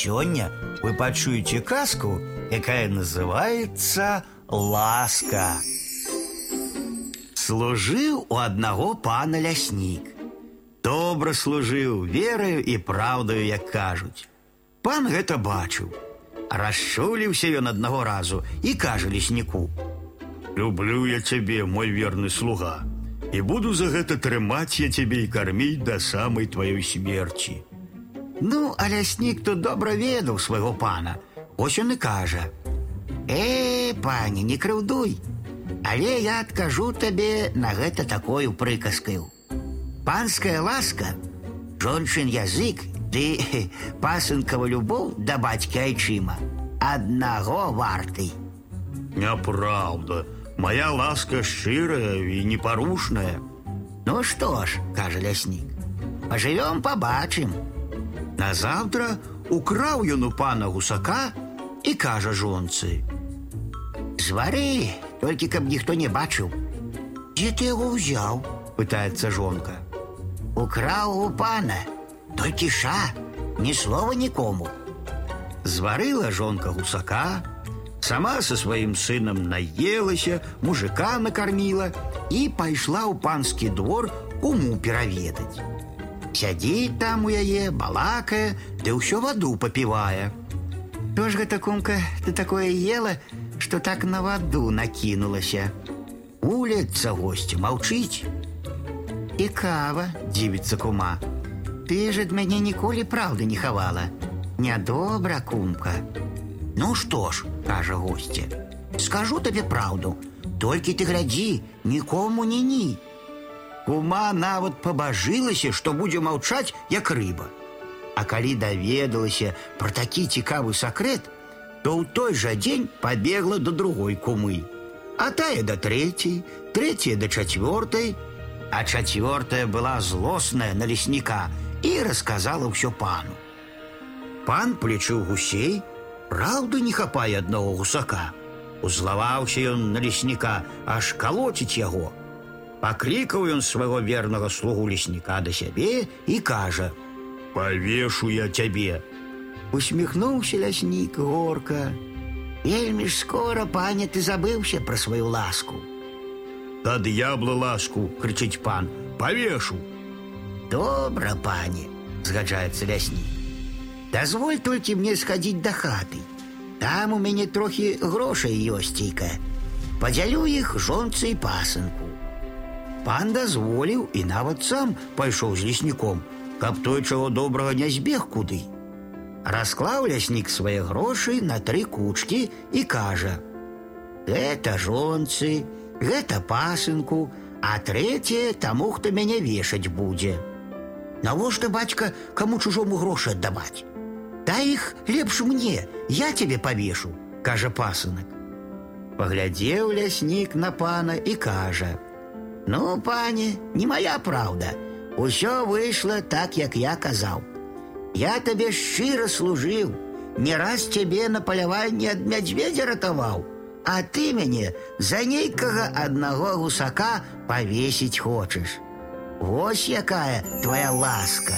Сёння вы пачуеце казку, якая называется «Ласка». Служыў у аднаго пана ляснік. Добра служыў, вераю і праўдаю, як кажуць. Пан гэта бачыў. Расчуліўся ён аднаго разу і кажа лесніку: « Люблю я цябе, мой верны слуга, і буду за гэта трымаць я цябе і карміць да самай тваёй смерці. Ну, а ляснік тут добра ведаў свайго пана. Ось ён і кажа: « Э, пані, не крыўдуй, але я адкажу табе на гэта такою прыказкаю. Панская ласка, жончын язык ды пасынкава любоў да бацькі айчыма аднаго варты. Няправда, моя ласка шчырая і непарушная. Ну што ж, кажа ляснік, пажывём пабачым. Назаўтра украў ён у пана гусака і кажа жонцы: « Звары, толькі каб ніхто не бачыў. Дзе ты яго ўзяў? пытаецца жонка. Украў у пана, толькі ша, ні слова нікому. Зварыла жонка гусака, сама со сваім сынам наелася, мужика накарміла і пайшла ў панскі двор уму пераведаць. Сядзіць там у яе, балакае, ды ўсё ваду папівае. То ж гэта кумка, ты такое ела, што так на ваду накінулася. Улецца госці, маўчыць. І кава, дзівіцца кума. Ты ж ад мяне ніколі праўды не хавала. Нядобра, кумка. Ну што ж, кажа госця, скажу табе праўду, толькі ты глядзі, нікому не ні. Кума нават пабажылася, што будзе маўчаць як рыба. А калі даведалася пра такі цікавы сакрэт, то ў той жа дзень пабегла да другой кумы. А тая да трэцяй, трэцяя да чацвёртай, а чацвёртая была злосная на лесніка і расказала ўсё пану. Пан плечыў гусей, праўда не хапае аднаго гусака. Узлаваўся ён на лесніка, аж калоціць яго. Пакрікаў ён свайго вернага слугу лесніка да сябе і кажа: « Павешу я цябе. Усміхнуўся ляснік горка. Вельмі ж скора, пане, ты забыўся пра сваю ласку. Да д'ябла ласку, крычыць пан, павешу. Добра, пане, згаджаецца ляснік. Дазволь толькі мне схадзіць да хаты. Там у мяне трохі грошай ёсцейка. Падзялю іх жонцы і пасынку. Пан дазволіў і нават сам пайшоў з лесніком, каб той чаго добрага не збег куды. Расклаў ляснік свае грошы на тры кучкі і кажа: « Гэта жонцы, гэта пасынку, а трэцяе таму, хто мяне вешаць будзе. Навошта бацька каму чужому грошы аддаваць? Дай іх лепш мне, я цябе павешу, кажа пасынак. Паглядзеў ляснік на пана і кажа: « Ну, пане, не моя праўда. Усё выйшла так, як я казаў. Я табе шчыра служыў, не раз цябе на паляванні ад мядзведзя ратаваў, а ты мяне за нейкага аднаго гусака павесіць хочаш. Вось якая твоя ласка.